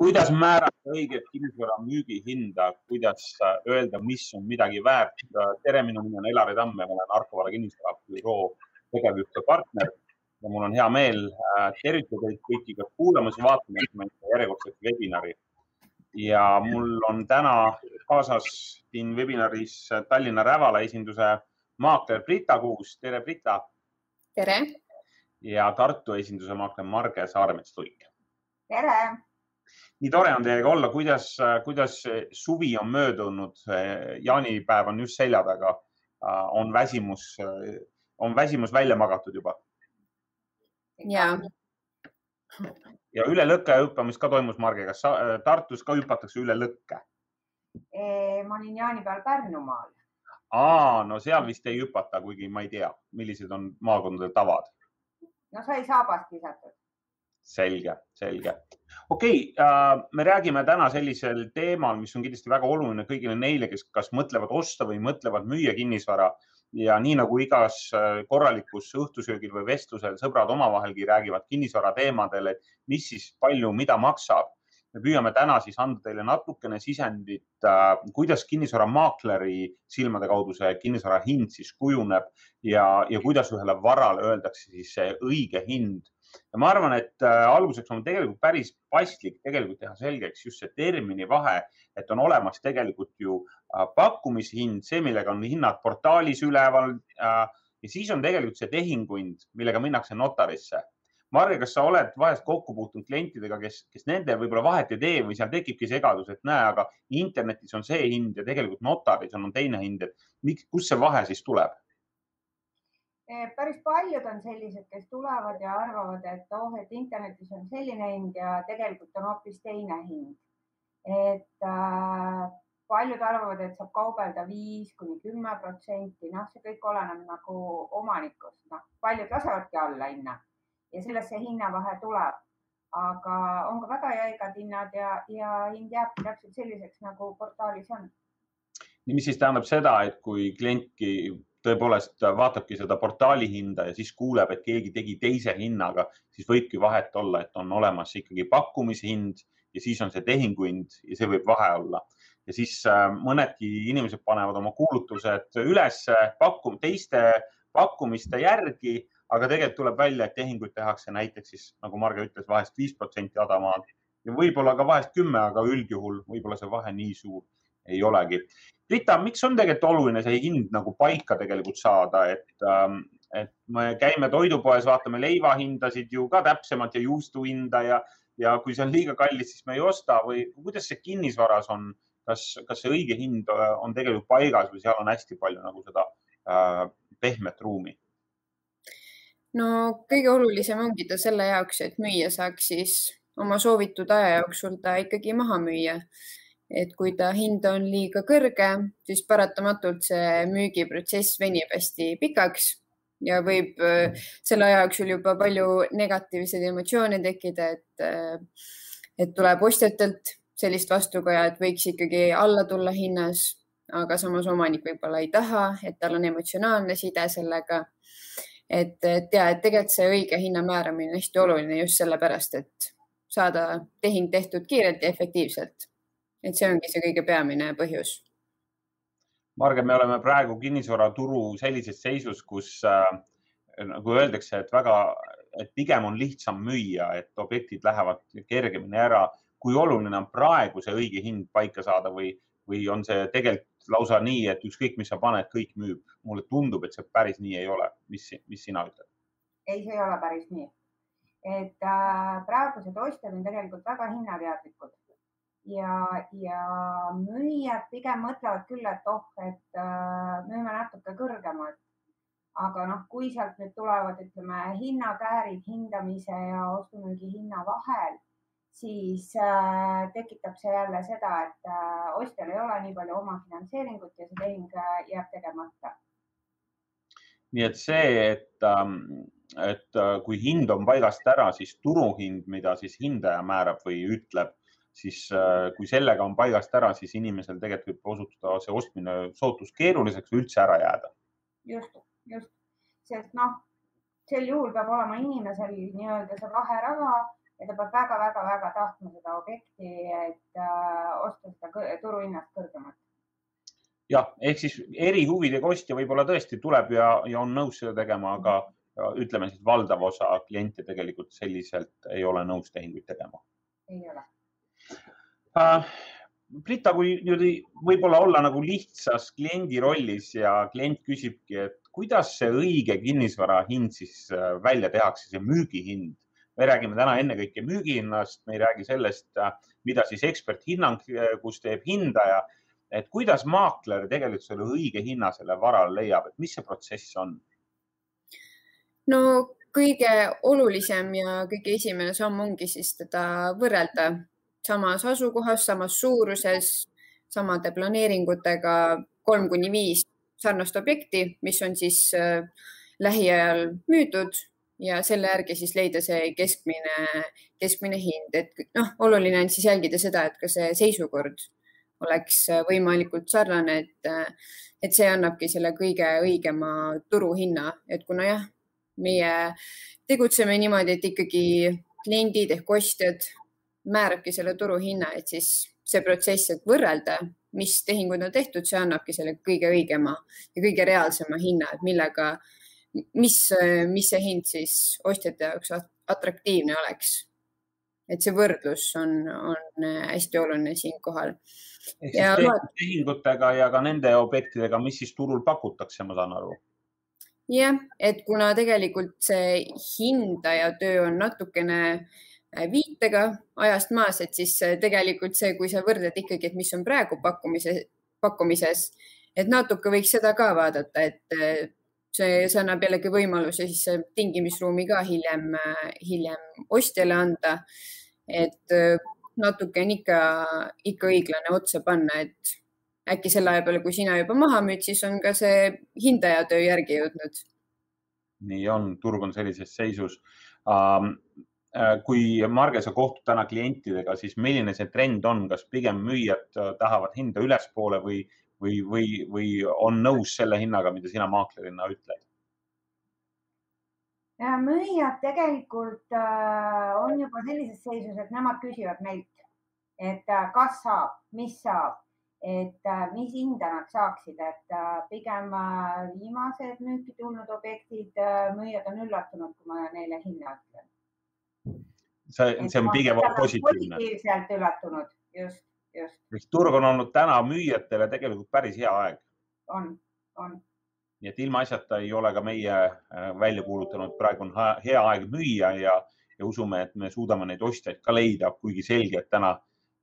kuidas määrata õiget kinnisvara müügihinda, kuidas öelda, mis on midagi väärt? tere, minu nimi on Elari Tamm ja ma olen Arkovara kinnisvara büroo tegevjuht ja partner ja mul on hea meel äh, tervitada teid kõiki, kes kuulamas ja vaatamas meie järjekordset webinari. ja mul on täna kaasas siin webinaris Tallinna Rävala esinduse maakler Brita Kuus. tere, Brita. tere. ja Tartu esinduse maakler Marge Saaremets-Luik. tere nii tore on teiega olla, kuidas, kuidas suvi on möödunud, jaanipäev on just selja taga. on väsimus, on väsimus välja magatud juba? ja. ja üle lõkke hüppamist ka toimus, Marge, kas Tartus ka hüpatakse üle lõkke? ma olin jaanipäeval Pärnumaal. aa, no seal vist ei hüpata, kuigi ma ei tea, millised on maakondade tavad. no sai saabast visatud selge, selge. okei okay, äh,, me räägime täna sellisel teemal, mis on kindlasti väga oluline kõigile neile, kes kas mõtlevad osta või mõtlevad müüa kinnisvara ja nii nagu igas äh, korralikus õhtusöögil või vestlusel sõbrad omavahelgi räägivad kinnisvara teemadel, et mis siis palju, mida maksab. me püüame täna siis anda teile natukene sisendit, äh, kuidas kinnisvaramaakleri silmade kaudu see kinnisvara hind siis kujuneb ja, ja kuidas ühele varale öeldakse siis see õige hind ja ma arvan, et äh, alguseks on tegelikult päris paslik tegelikult teha selgeks just see termini vahe, et on olemas tegelikult ju äh, pakkumishind, see, millega on hinnad portaalis üleval äh, ja siis on tegelikult see tehinguhind, millega minnakse notarisse. Marge, kas sa oled vahest kokku puutunud klientidega, kes, kes nende võib-olla vahet ei tee või seal tekibki segadus, et näe, aga internetis on see hind ja tegelikult notaris on, on teine hind, et miks, kust see vahe siis tuleb? Eh, päris paljud on sellised, kes tulevad ja arvavad, et oh, et internetis on selline hind ja tegelikult on hoopis teine hind. et äh, paljud arvavad, et saab kaubelda viis kuni kümme protsenti, noh, see kõik oleneb nagu omanikust, noh, paljud lasevadki alla hinna ja sellest see hinnavahe tuleb. aga on ka väga jäigad hinnad ja, ja hind jääbki täpselt selliseks, nagu portaalis on. mis siis tähendab seda, et kui klientki tõepoolest vaatabki seda portaali hinda ja siis kuuleb, et keegi tegi teise hinnaga, siis võibki vahet olla, et on olemas ikkagi pakkumishind ja siis on see tehinguhind ja see võib vahe olla. ja siis äh, mõnedki inimesed panevad oma kuulutused üles pakkum, teiste pakkumiste järgi, aga tegelikult tuleb välja, et tehinguid tehakse näiteks siis nagu Marge ütles, vahest viis protsenti odavamalt ja võib-olla ka vahest kümme, aga üldjuhul võib-olla see vahe nii suur ei olegi. Rita, miks on tegelikult oluline see hind nagu paika tegelikult saada, et, ähm, et me käime toidupoes, vaatame leivahindasid ju ka täpsemalt ja juustu hinda ja, ja kui see on liiga kallis, siis me ei osta või kuidas see kinnisvaras on, kas, kas see õige hind äh, on tegelikult paigas või seal on hästi palju nagu seda äh, pehmet ruumi? no kõige olulisem ongi ta selle jaoks, et müüja saaks siis oma soovitud aja jooksul ta ikkagi maha müüa et kui ta hind on liiga kõrge, siis paratamatult see müügiprotsess venib hästi pikaks ja võib äh, selle aja jooksul juba palju negatiivseid emotsioone tekkida, et, äh, et tuleb ostjatelt sellist vastukaja, et võiks ikkagi alla tulla hinnas, aga samas omanik võib-olla ei taha, et tal on emotsionaalne side sellega. et, ja, et tegelikult see õige hinna määramine on hästi oluline just sellepärast, et saada tehing tehtud kiirelt ja efektiivselt et see ongi see kõige peamine põhjus. Marge, me oleme praegu kinnisvaraturu sellises seisus, kus äh, nagu öeldakse, et väga, et pigem on lihtsam müüa, et objektid lähevad kergemini ära. kui oluline on praegu see õige hind paika saada või, või on see tegelikult lausa nii, et ükskõik, mis sa paned, kõik müüb? mulle tundub, et see päris nii ei ole. mis, mis sina ütled? ei, see ei ole päris nii. et äh, praegused ostjad on tegelikult väga hinnateadlikud ja, ja müüjad pigem mõtlevad küll, et oh, et äh, müüme natuke kõrgemalt. aga noh, kui sealt nüüd tulevad, ütleme hinnakäärid hindamise ja ostu-müügi hinna vahel, siis äh, tekitab see jälle seda, et äh, ostjal ei ole nii palju omafinantseeringut ja see tehing äh, jääb tegemata. nii et see, et ähm et äh, kui hind on paigast ära, siis turuhind, mida siis hindaja määrab või ütleb, siis äh, kui sellega on paigast ära, siis inimesel tegelikult võib osutuda see ostmine sootuks keeruliseks või üldse ära jääda. just, just, sest noh, sel juhul peab olema inimesel nii-öelda see vaheraha, ja ta peab väga-väga-väga tahtma seda objekti, et äh, osta seda turuhinnast kõrgemat jah, ehk siis eri huvidega ostja võib-olla tõesti tuleb ja, ja on nõus seda tegema, aga ütleme siis valdav osa kliente tegelikult selliselt ei ole nõus tehinguid tegema. ei ole. Brita, kui niimoodi võib-olla olla nagu lihtsas kliendi rollis ja klient küsibki, et kuidas see õige kinnisvara hind siis äh, välja tehakse, see müügihind? me räägime täna ennekõike müügihinnast, me ei räägi sellest, äh, mida siis eksperthinnang, kus teeb hindaja et kuidas maakler tegelikult selle õige hinna selle varale leiab, et mis see protsess on? no kõige olulisem ja kõige esimene samm ongi siis teda võrrelda samas asukohas, samas suuruses, samade planeeringutega kolm kuni viis sarnast objekti, mis on siis äh, lähiajal müüdud ja selle järgi siis leida see keskmine, keskmine hind, et noh, oluline on siis jälgida seda, et ka see seisukord oleks äh, võimalikult sarnane, et, äh, et see annabki selle kõige õigema turuhinna, et kuna jah, meie tegutseme niimoodi, et ikkagi kliendid ehk ostjad määrabki selle turuhinna, et siis see protsess, et võrrelda, mis tehingud on tehtud, see annabki selle kõige õigema ja kõige reaalsema hinna, et millega, mis, mis see hind siis ostjate jaoks atraktiivne oleks. et see võrdlus on, on hästi oluline siinkohal ja, tehingutega ja ka nende objektidega, mis siis turul pakutakse, ma saan aru. jah, et kuna tegelikult see hindaja töö on natukene äh, viitega ajast maas, et siis äh, tegelikult see, kui sa võrdled ikkagi, et mis on praegu pakkumise, pakkumises, et natuke võiks seda ka vaadata, et äh, see, see annab jällegi võimaluse siis tingimisruumi ka hiljem, hiljem ostjale anda. et natuke on ikka, ikka õiglane otsa panna, et äkki selle aja peale, kui sina juba maha müüd, siis on ka see hindaja töö järgi jõudnud. nii on, turg on sellises seisus um, kui Marge, sa kohtud täna klientidega, siis milline see trend on, kas pigem müüjad äh, tahavad hinda ülespoole või, või, või, või on nõus selle hinnaga, mida sina maaklerina ütled? müüjad tegelikult äh, on juba sellises seisus, et nemad küsivad meilt, et äh, kas saab, mis saab, et äh, mis hinda nad saaksid, et pigem viimased müüki tulnud objektid, müüjad on üllatunud, kui ma neile hinna ütlen. See, see on pigem positiivne. positiivselt üllatunud, just, just. turg on olnud täna müüjatele tegelikult päris hea aeg. on, on nii et ilmaasjata ei ole ka meie äh, välja kuulutanud, praegu on hea aeg müüa ja, ja usume, et me suudame neid ostjaid ka leida, kuigi selge, et täna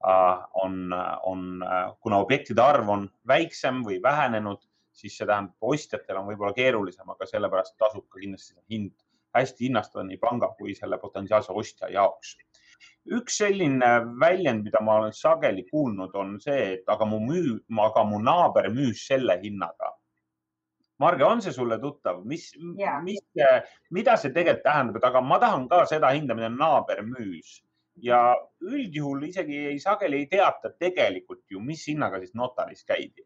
äh, on, on, äh, kuna objektide arv on väiksem või vähenenud, siis see tähendab, ostjatel on võib-olla keerulisem, aga sellepärast tasub ka kindlasti hind hästi hinnastada nii panga kui selle potentsiaalse ostja jaoks. üks selline väljend, mida ma olen sageli kuulnud, on see, et aga mu müü, aga mu naaber müüs selle hinnaga. Marge, on see sulle tuttav, mis, mis, mida see tegelikult tähendab, et aga ma tahan ka seda hinda, mida naaber müüs. Ja üldjuhul isegi ei, sageli ei teata tegelikult ju, mis hinnaga siis notaris käidi.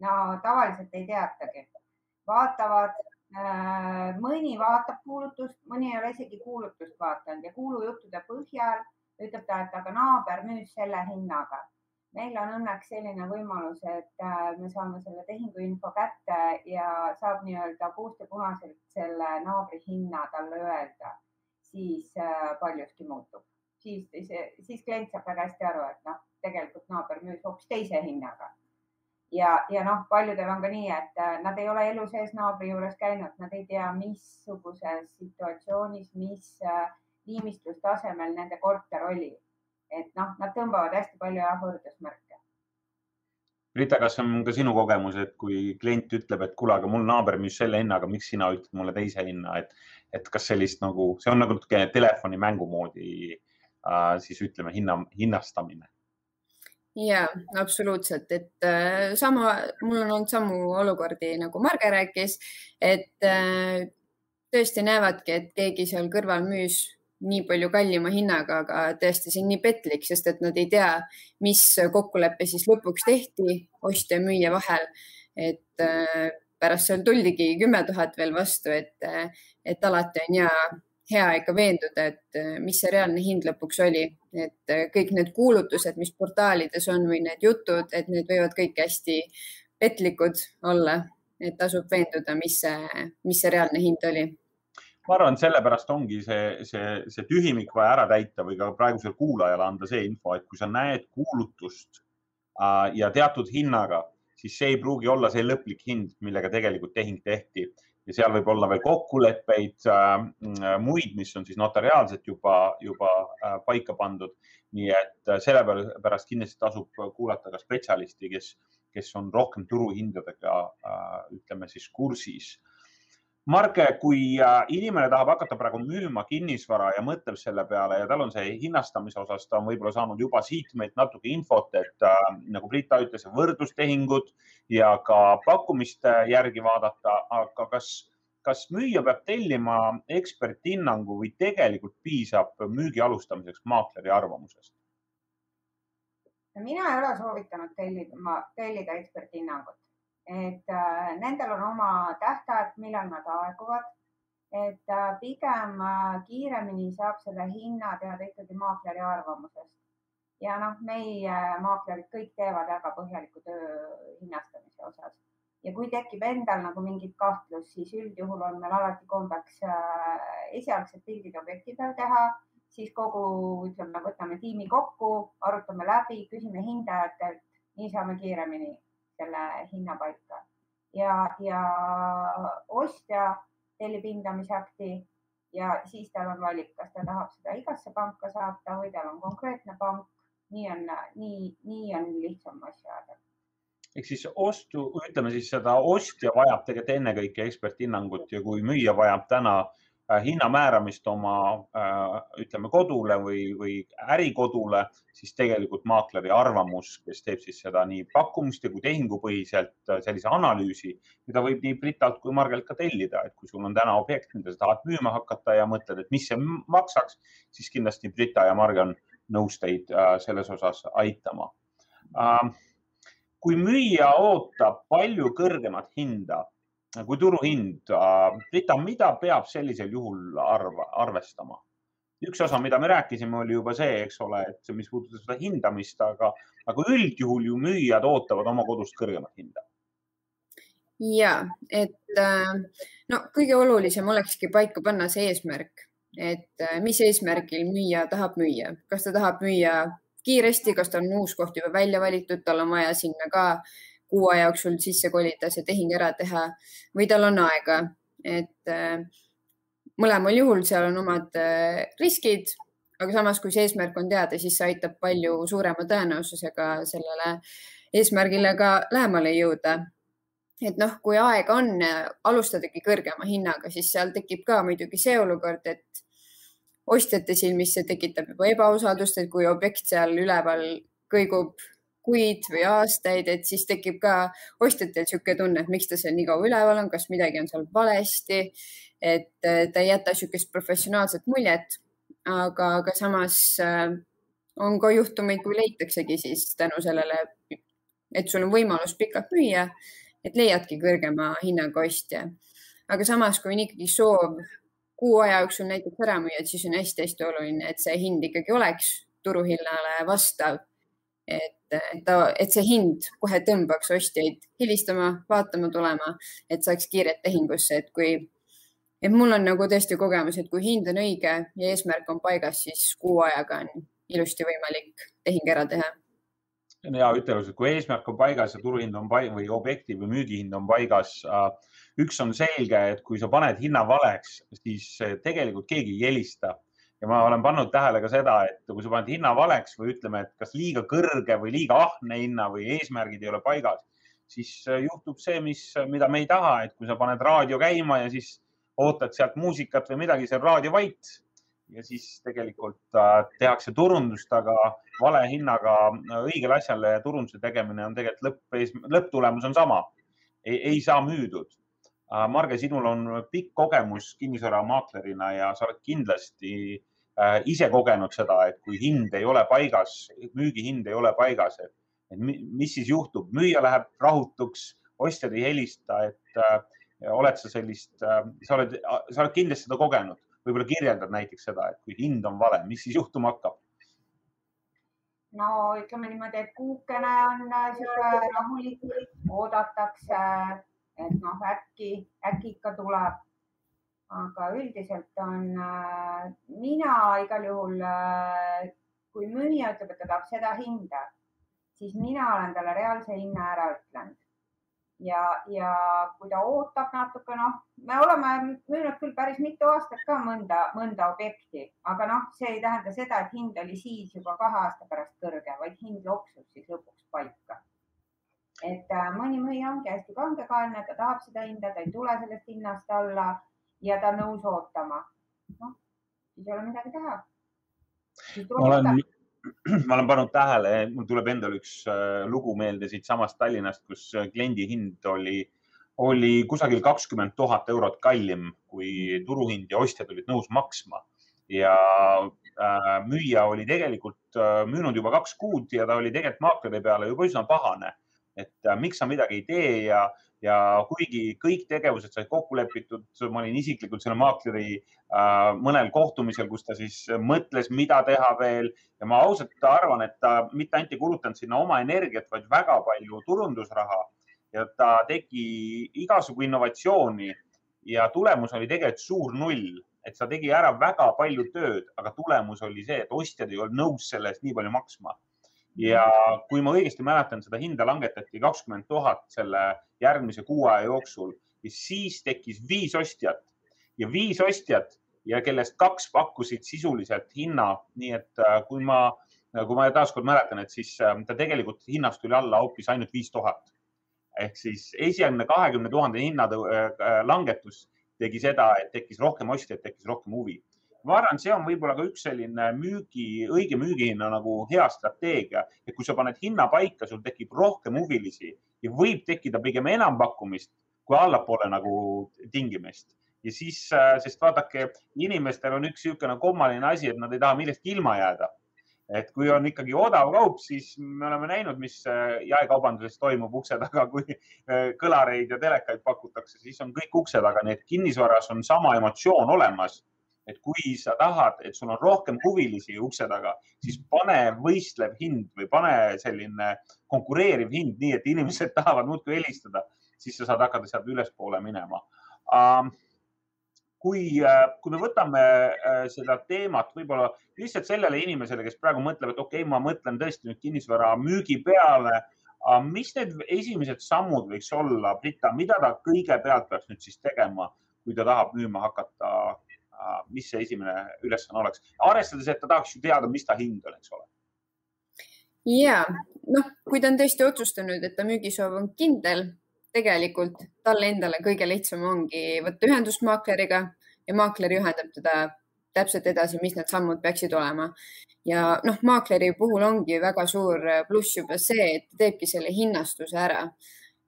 no tavaliselt ei teatagi, vaatavad mõni vaatab kuulutust, mõni ei ole isegi kuulutust vaadanud ja kuulujuttude põhjal ütleb ta, et aga naaber müüs selle hinnaga meil on õnneks selline võimalus, et äh, me saame selle tehinguinfo kätte ja saab nii-öelda puust ja punaselt selle naabri hinna talle öelda, siis äh, paljuski muutub. siis, siis klient saab väga hästi aru, et noh, tegelikult naaber müüs hoopis teise hinnaga. Ja, ja noh, paljudel on ka nii, et äh, nad ei ole elu sees naabri juures käinud, nad ei tea, missuguses situatsioonis, mis viimistlustasemel nende korter oli et noh, nad tõmbavad hästi palju jah võrdusmärke. Rita, kas on ka sinu kogemus, et kui klient ütleb, et kuule, aga mul naaber müüs selle hinnaga, miks sina ütled mulle teise hinna, et, et kas sellist nagu, see on nagu natuke telefonimängu moodi äh, siis ütleme hinna, hinnastamine ja absoluutselt, et äh, sama, mul on olnud samu olukordi nagu Marge rääkis, et äh, tõesti näevadki, et keegi seal kõrval müüs nii palju kallima hinnaga, aga tõesti, see on nii petlik, sest et nad ei tea, mis kokkulepe siis lõpuks tehti ostja ja müüja vahel. et äh, pärast seal tuldigi kümme tuhat veel vastu, et, et alati on hea hea ikka veenduda, et mis see reaalne hind lõpuks oli, et kõik need kuulutused, mis portaalides on või need jutud, et need võivad kõik hästi petlikud olla, et tasub veenduda, mis see, mis see reaalne hind oli. Ma arvan, sellepärast ongi see, see, see tühimik vaja ära täita või ka praegusel kuulajale anda see info, et kui sa näed kuulutust äh, ja teatud hinnaga, siis see ei pruugi olla see lõplik hind, millega tegelikult tehing tehti ja seal võib olla veel kokkuleppeid äh, muid, mis on siis notariaalselt juba, juba äh, paika pandud. nii et äh, sellepärast kindlasti tasub kuulata ka spetsialisti, kes, kes on rohkem turuhindadega äh,, ütleme siis kursis Marge, kui äh, inimene tahab hakata praegu müüma kinnisvara ja mõtleb selle peale ja tal on see hinnastamise osas, ta on võib-olla saanud juba siit meilt natuke infot, et äh, nagu Brita ütles, võrdlustehingud ja ka pakkumiste järgi vaadata, aga kas, kas müüja peab tellima eksperthinnangu või tegelikult piisab müügi alustamiseks maakleri arvamusest? mina ei ole soovitanud tellida, tellida eksperthinnangut et äh, nendel on oma tähtajad, millal nad aeguvad. et äh, pigem äh, kiiremini saab selle hinna teada ikkagi maakleri arvamusest. ja noh, meie maaklerid kõik teevad väga põhjaliku töö hinnastamise osas ja kui tekib endal nagu mingit kahtlust, siis üldjuhul on meil alati kombeks esialgsed pildid objekti peal teha, siis kogu, ütleme, võtame tiimi kokku, arutame läbi, küsime hindajatelt, nii saame kiiremini selle hinna paika ja, ja ostja tellib hindamisakti ja siis tal on valik, kas ta tahab seda igasse panka saata või tal on konkreetne pank. nii on, nii, nii on lihtsam asja ajada ehk siis ostu, ütleme siis seda ostja vajab tegelikult ennekõike eksperthinnangut ja kui müüja vajab täna Äh, hinna määramist oma äh, ütleme kodule või, või ärikodule, siis tegelikult maakleri arvamus, kes teeb siis seda nii pakkumiste kui tehingupõhiselt äh, sellise analüüsi, mida võib nii Britalt kui Margelt ka tellida, et kui sul on täna objekt, mida sa tahad müüma hakata ja mõtled, et mis see maksaks, siis kindlasti Brita ja Marge on nõus teid selles osas aitama. kui müüja ootab palju kõrgemat hinda kui turuhind. Rita, mida peab sellisel juhul arva, arvestama? üks osa, mida me rääkisime, oli juba see, eks ole, et mis puudutab seda hindamist, aga, aga üldjuhul ju müüjad ootavad oma kodust kõrgemat hinda. ja et äh, no kõige olulisem olekski paika panna see eesmärk, et äh, mis eesmärgil müüja tahab müüa, kas ta tahab müüa kiiresti, kas tal on uus koht juba välja valitud, tal on vaja sinna ka kuu aja jooksul sisse kolida, see tehing ära teha või tal on aega, et äh, mõlemal juhul seal on omad äh, riskid, aga samas, kui see eesmärk on teada, siis see aitab palju suurema tõenäosusega sellele eesmärgile ka lähemale jõuda. et noh, kui aega on, alustadagi kõrgema hinnaga, siis seal tekib ka muidugi see olukord, et ostjate silmis see tekitab juba ebausaldust, et kui objekt seal üleval kõigub kuid või aastaid, et siis tekib ka ostjatel niisugune tunne, et miks ta seal nii kaua üleval on, kas midagi on seal valesti. et ta ei jäta niisugust professionaalset muljet, aga, aga samas äh, on ka juhtumeid, kui leitaksegi siis tänu sellele, et sul on võimalus pikalt müüa, et leiadki kõrgema hinnaga ostja. aga samas, kui on ikkagi soov kuu aja jooksul näiteks ära müüa, et siis on hästi-hästi oluline, et see hind ikkagi oleks turuhinnale vastav et, ta, et see hind kohe tõmbaks ostjaid helistama, vaatama tulema, et saaks kiiret tehingusse, et kui, et mul on nagu tõesti kogemus, et kui hind on õige ja eesmärk on paigas, siis kuu ajaga on ilusti võimalik tehing ära teha. see on hea ütelus, et kui eesmärk on paigas ja turuhind on paigas või objekti või müügihind on paigas äh, üks on selge, et kui sa paned hinna valeks, siis tegelikult keegi ei helista ja ma olen pannud tähele ka seda, et kui sa paned hinna valeks või ütleme, et kas liiga kõrge või liiga ahne hinna või eesmärgid ei ole paigas, siis äh, juhtub see, mis, mida me ei taha, et kui sa paned raadio käima ja siis ootad sealt muusikat või midagi, see on raadio vait ja siis tegelikult äh, tehakse turundust, aga vale hinnaga äh, õigele asjale turunduse tegemine on tegelikult lõpp, lõpptulemus on sama. ei saa müüdud. Marge, sinul on pikk kogemus kinnisvaramaaklerina ja sa oled kindlasti Äh, ise kogenud seda, et kui hind ei ole paigas, müügihind ei ole paigas, et, et mis siis juhtub, müüja läheb rahutuks, ostjad ei helista, et äh, oled sa sellist äh,, sa oled, sa oled kindlasti seda kogenud. võib-olla kirjeldad näiteks seda, et kui hind on vale, mis siis juhtuma hakkab? no ütleme niimoodi, et kuukene on niisugune rahulik, oodatakse, et noh, äkki, äkki ikka tuleb. aga üldiselt on äh, mina igal juhul äh, kui müüja ütleb, et ta tahab seda hinda, siis mina olen talle reaalse hinna ära ütlenud. ja, ja kui ta ootab natuke, noh, me oleme müünud küll päris mitu aastat ka mõnda, mõnda objekti, aga noh, see ei tähenda seda, et hind oli siis juba kahe aasta pärast kõrge, vaid hind loksus siis lõpuks paika. Et äh, mõni müüja ongi hästi kangekaelne, ta tahab seda hinda, ta ei tule sellest hinnast alla ja ta on nõus ootama. noh, siis ei ole midagi teha ma olen, ma olen pannud tähele, mul tuleb endal üks äh, lugu meelde siitsamast Tallinnast, kus äh, kliendi hind oli, oli kusagil kakskümmend tuhat eurot kallim kui turuhind ja ostjad olid nõus maksma. ja müüja oli tegelikult müünud juba kaks kuud ja ta oli tegelikult maakleri peale juba üsna pahane, et äh, miks sa midagi ei tee ja ja kuigi kõik tegevused said kokku lepitud, ma olin isiklikult selle maakleri äh, mõnel kohtumisel, kus ta siis mõtles, mida teha veel ja ma ausalt arvan, et ta mitte ainult ei kulutanud sinna oma energiat, vaid väga palju turundusraha. Ja ta tegi igasugu innovatsiooni ja tulemus oli tegelikult suur null, et ta tegi ära väga palju tööd, aga tulemus oli see, et ostjad ei olnud nõus selle eest nii palju maksma ja kui ma õigesti mäletan, seda hinda langetati kakskümmend tuhat selle järgmise kuu aja jooksul, siis tekkis viis ostjat. Ja viis ostjat ja kellest kaks pakkusid sisuliselt hinna, nii et äh, kui ma, kui ma taaskord mäletan, et siis äh, ta tegelikult hinnast tuli alla hoopis ainult viis tuhat. ehk siis esialgne kahekümne tuhande hinna äh, langetus tegi seda, et tekkis rohkem ostjaid, tekkis rohkem huvi ma arvan, see on võib-olla ka üks selline müügi, õige müügihinna nagu hea strateegia, et kui sa paned hinna paika, sul tekib rohkem huvilisi ja võib tekkida pigem enampakkumist kui allapoole nagu tingimist. ja siis, äh, sest vaadake, inimestel on üks niisugune kummaline asi, et nad ei taha millestki ilma jääda et kui on ikkagi odav kaup, siis me oleme näinud, mis äh, jaekaubanduses toimub ukse taga, kui äh, kõlareid ja telekaid pakutakse, siis on kõik ukse taga, nii et kinnisvaras on sama emotsioon olemas et kui sa tahad, et sul on rohkem huvilisi ukse taga, siis pane võistlev hind või pane selline konkureeriv hind, nii et inimesed tahavad muudkui helistada, siis sa saad hakata sealt ülespoole minema. kui, äh, kui me võtame äh, seda teemat võib-olla lihtsalt sellele inimesele, kes praegu mõtleb, et okei okay,, ma mõtlen tõesti nüüd kinnisvara müügi peale mis need esimesed sammud võiks olla, Brita, mida ta kõigepealt peaks nüüd siis tegema, kui ta tahab müüma hakata mis see esimene ülesanne oleks, arvestades, et ta tahaks ju teada, mis ta hind on, eks ole. ja noh, kui ta on tõesti otsustanud, et ta müügisoov on kindel, tegelikult talle endale kõige lihtsam ongi võtta ühendust maakleriga ja maakler juhendab teda täpselt edasi, mis need sammud peaksid olema. ja noh, maakleri puhul ongi väga suur pluss juba see, et teebki selle hinnastuse ära.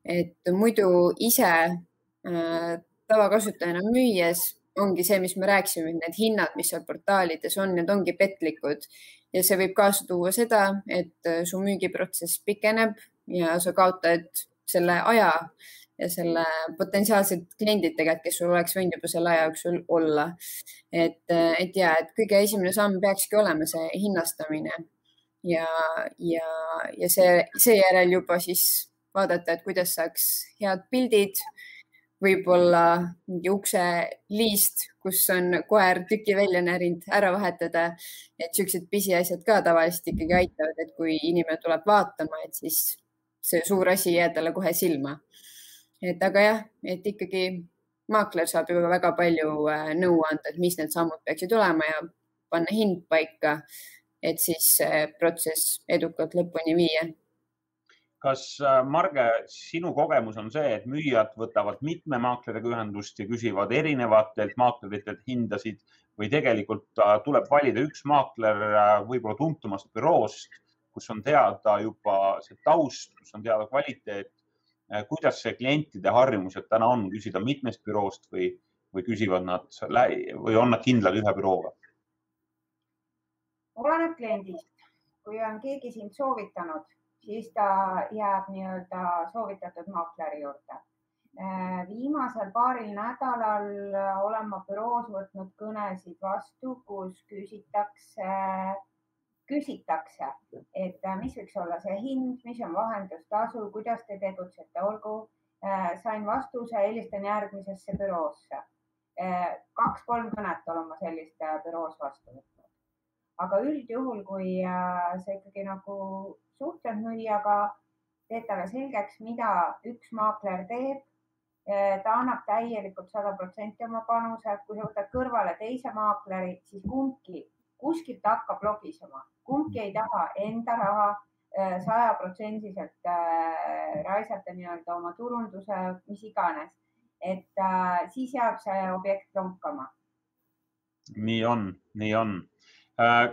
et muidu ise äh, tavakasutajana müües ongi see, mis me rääkisime, need hinnad, mis seal portaalides on, need ongi petlikud ja see võib kaasa tuua seda, et äh, su müügiprotsess pikeneb ja sa kaotad selle aja ja selle potentsiaalsed kliendid tegelikult, kes sul oleks võinud juba selle aja jooksul olla. et, äh, et ja, et kõige esimene samm peakski olema see hinnastamine ja, ja, ja see, seejärel juba siis vaadata, et kuidas saaks head pildid võib-olla mingi ukseliist, kus on koer tüki välja närinud, ära vahetada. et siuksed pisiasjad ka tavaliselt ikkagi aitavad, et kui inimene tuleb vaatama, et siis see suur asi ei jää talle kohe silma. et aga jah, et ikkagi maakler saab juba väga palju äh, nõu anda, et mis need sammud peaksid olema ja panna hind paika, et siis protsess edukalt lõpuni viia kas äh, Marge, sinu kogemus on see, et müüjad võtavad mitme maakleriga ühendust ja küsivad erinevatelt maakleritelt hindasid või tegelikult äh, tuleb valida üks maakler äh, võib-olla tuntumast büroost, kus on teada juba see taust, kus on teada kvaliteet. kuidas see klientide harjumused täna on, küsida mitmest büroost või, või küsivad nad või on nad kindlad ühe bürooga? oleneb kliendist, kui on keegi sind soovitanud siis ta jääb nii-öelda soovitatud maakleri juurde. viimasel paaril nädalal olen ma büroos võtnud kõnesid vastu, kus küsitakse, küsitakse, et mis võiks olla see hind, mis on vahendustasu, kuidas te tegutsete, olgu. sain vastuse, helistan järgmisesse büroosse. kaks-kolm kõnet olen ma sellist büroos vastu võtnud aga üldjuhul, kui äh, sa ikkagi nagu suhtled müüjaga, teed talle selgeks, mida üks maakler teeb. Äh, ta annab täielikult sada protsenti oma panuse, kui sa võtad kõrvale teise maakleri, siis kumbki kuskilt hakkab logisema, kumbki ei taha enda raha äh, sajaprotsendiliselt raisata nii-öelda oma turunduse, mis iganes, et siis jääb see objekt lonkama. nii on, nii on Äh,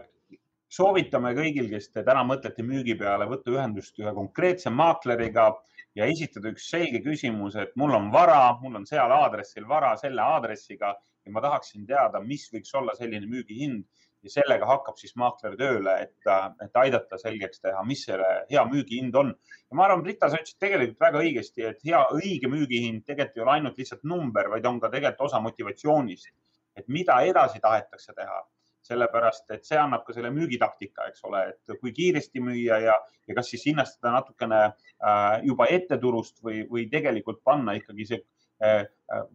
soovitame kõigil, kes te täna mõtlete müügi peale, võtta ühendust ühe konkreetse maakleriga ja esitada üks selge küsimus, et mul on vara, mul on seal aadressil vara selle aadressiga ja ma tahaksin teada, mis võiks olla selline müügihind ja sellega hakkab siis maakler tööle, et, et aidata selgeks teha, mis selle hea müügihind on. ja ma arvan, Brita, sa ütlesid tegelikult väga õigesti, et hea, õige müügihind tegelikult ei ole ainult lihtsalt number, vaid on ka tegelikult osa motivatsioonist, et mida edasi tahetakse teha sellepärast et see annab ka selle müügitaktika, eks ole, et kui kiiresti müüa ja, ja kas siis hinnastada natukene äh, juba etteturust või, või tegelikult panna ikkagi see äh, äh,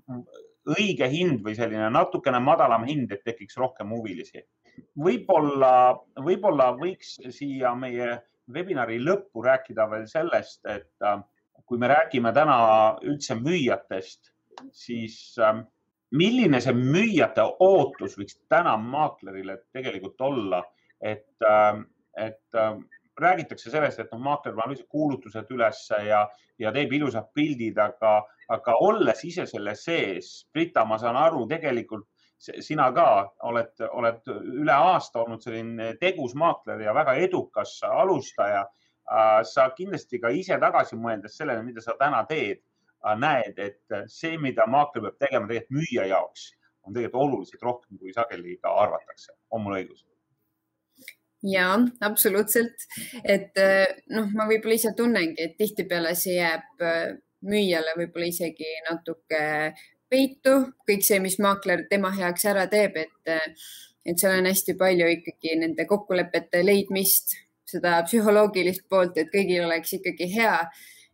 õige hind või selline natukene madalam hind, et tekiks rohkem huvilisi. võib-olla, võib-olla võiks siia meie webinari lõppu rääkida veel sellest, et kui me räägime täna üldse müüjatest, siis milline see müüjate ootus võiks täna maaklerile tegelikult olla, et, ähm, et ähm, räägitakse sellest, et noh, maakler paneb lihtsalt kuulutused ülesse ja, ja teeb ilusad pildid, aga, aga olles ise selle sees, Brita, ma saan aru, tegelikult sina ka oled, oled üle aasta olnud selline tegus maakler ja väga edukas alustaja. Äh, sa kindlasti ka ise tagasi mõeldes sellele, mida sa täna teed näed, et see, mida maakler peab tegema tegelikult müüja jaoks, on tegelikult oluliselt rohkem, kui sageli ka arvatakse. on mul õigus? ja absoluutselt, et noh, ma võib-olla ise tunnengi, et tihtipeale see jääb müüjale võib-olla isegi natuke peitu, kõik see, mis maakler tema heaks ära teeb, et, et seal on hästi palju ikkagi nende kokkulepete leidmist, seda psühholoogilist poolt, et kõigil oleks ikkagi hea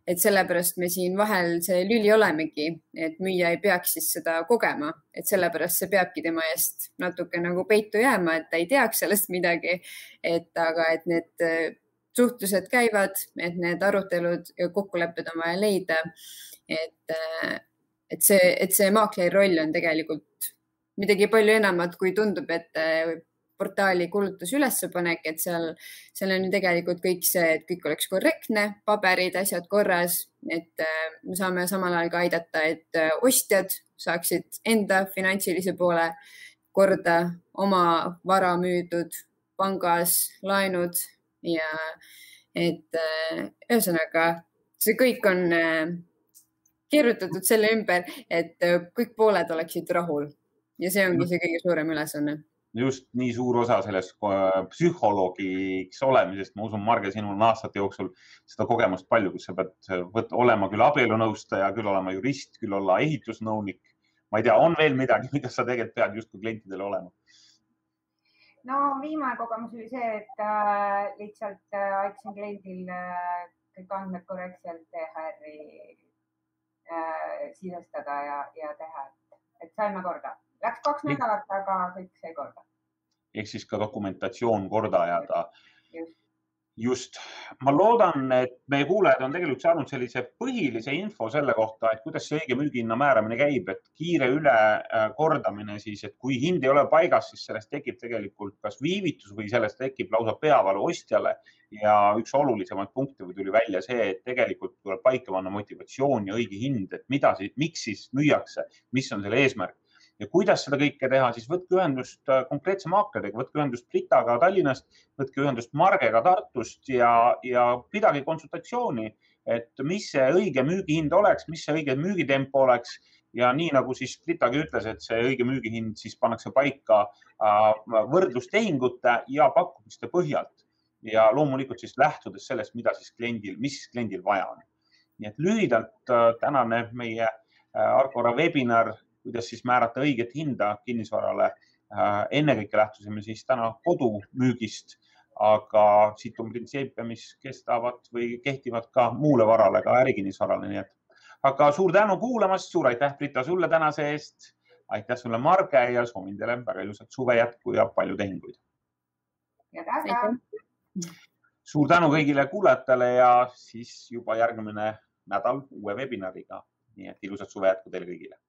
et sellepärast me siin vahel see lüli olemegi, et müüja ei peaks siis seda kogema, et sellepärast see peabki tema eest natuke nagu peitu jääma, et ta ei teaks sellest midagi. et aga, et need äh, suhtlused käivad, et need arutelud ja kokkulepped on vaja leida. et, äh, et see, et see maakleri roll on tegelikult midagi palju enamat, kui tundub, et portaali kuulutusülespanek, et seal, seal on ju tegelikult kõik see, et kõik oleks korrektne, paberid, asjad korras, et äh, me saame samal ajal ka aidata, et äh, ostjad saaksid enda finantsilise poole korda, oma vara müüdud pangas, laenud ja et äh, ühesõnaga see kõik on kirjutatud selle ümber, et kõik pooled oleksid rahul. Ja see ongi see kõige suurem ülesanne just nii suur osa sellest äh, psühholoogiks olemisest, ma usun, Marge, sinul on aastate jooksul seda kogemust palju, kus sa pead võt, olema küll abielunõustaja, küll olema jurist, küll olla ehitusnõunik. ma ei tea, on veel midagi, mida sa tegelikult pead justkui klientidele olema? no viimane kogemus oli see, et äh, lihtsalt äh, aitasin kliendil äh, kõik andmed korrektselt EHR-i äh, sisestada ja, ja teha, et saime korda Läks kaks nädalat, aga kõik sai korda. ehk siis ka dokumentatsioon korda ajada. just, ma loodan, et meie kuulajad on tegelikult saanud sellise põhilise info selle kohta, et kuidas see õige müügihinna määramine käib, et kiire ülekordamine siis, et kui hind ei ole paigas, siis sellest tekib tegelikult kas viivitus või sellest tekib lausa peavalu ostjale. ja üks olulisemaid punkte tuli välja see, et tegelikult tuleb paika panna motivatsioon ja õige hind, et mida siis, miks siis müüakse, mis on selle eesmärk ja kuidas seda kõike teha, siis võtke ühendust äh, konkreetse maakleriga, võtke ühendust Britaga Tallinnast, võtke ühendust Margega Tartust ja, ja pidage konsultatsiooni, et mis see õige müügihind oleks, mis see õige müügitempo oleks ja nii nagu siis Britagi ütles, et see õige müügihind siis pannakse paika äh, võrdlustehingute ja pakkumiste põhjalt ja loomulikult siis lähtudes sellest, mida siis kliendil, mis kliendil vaja on. nii et lühidalt äh, tänane meie Arcora webinar, kuidas siis määrata õiget hinda kinnisvarale. ennekõike lähtusime siis täna kodumüügist, aga siit on printsiipe, mis kestavad või kehtivad ka muule varale, ka ärikinnisvarale, nii et aga suur tänu kuulamast, suur aitäh, Brita, sulle tänase eest. aitäh sulle, Marge ja soovin teile väga ilusat suve jätku ja palju tehinguid. suur tänu kõigile kuulajatele ja siis juba järgmine nädal uue webinariga. nii et ilusat suve jätku teile kõigile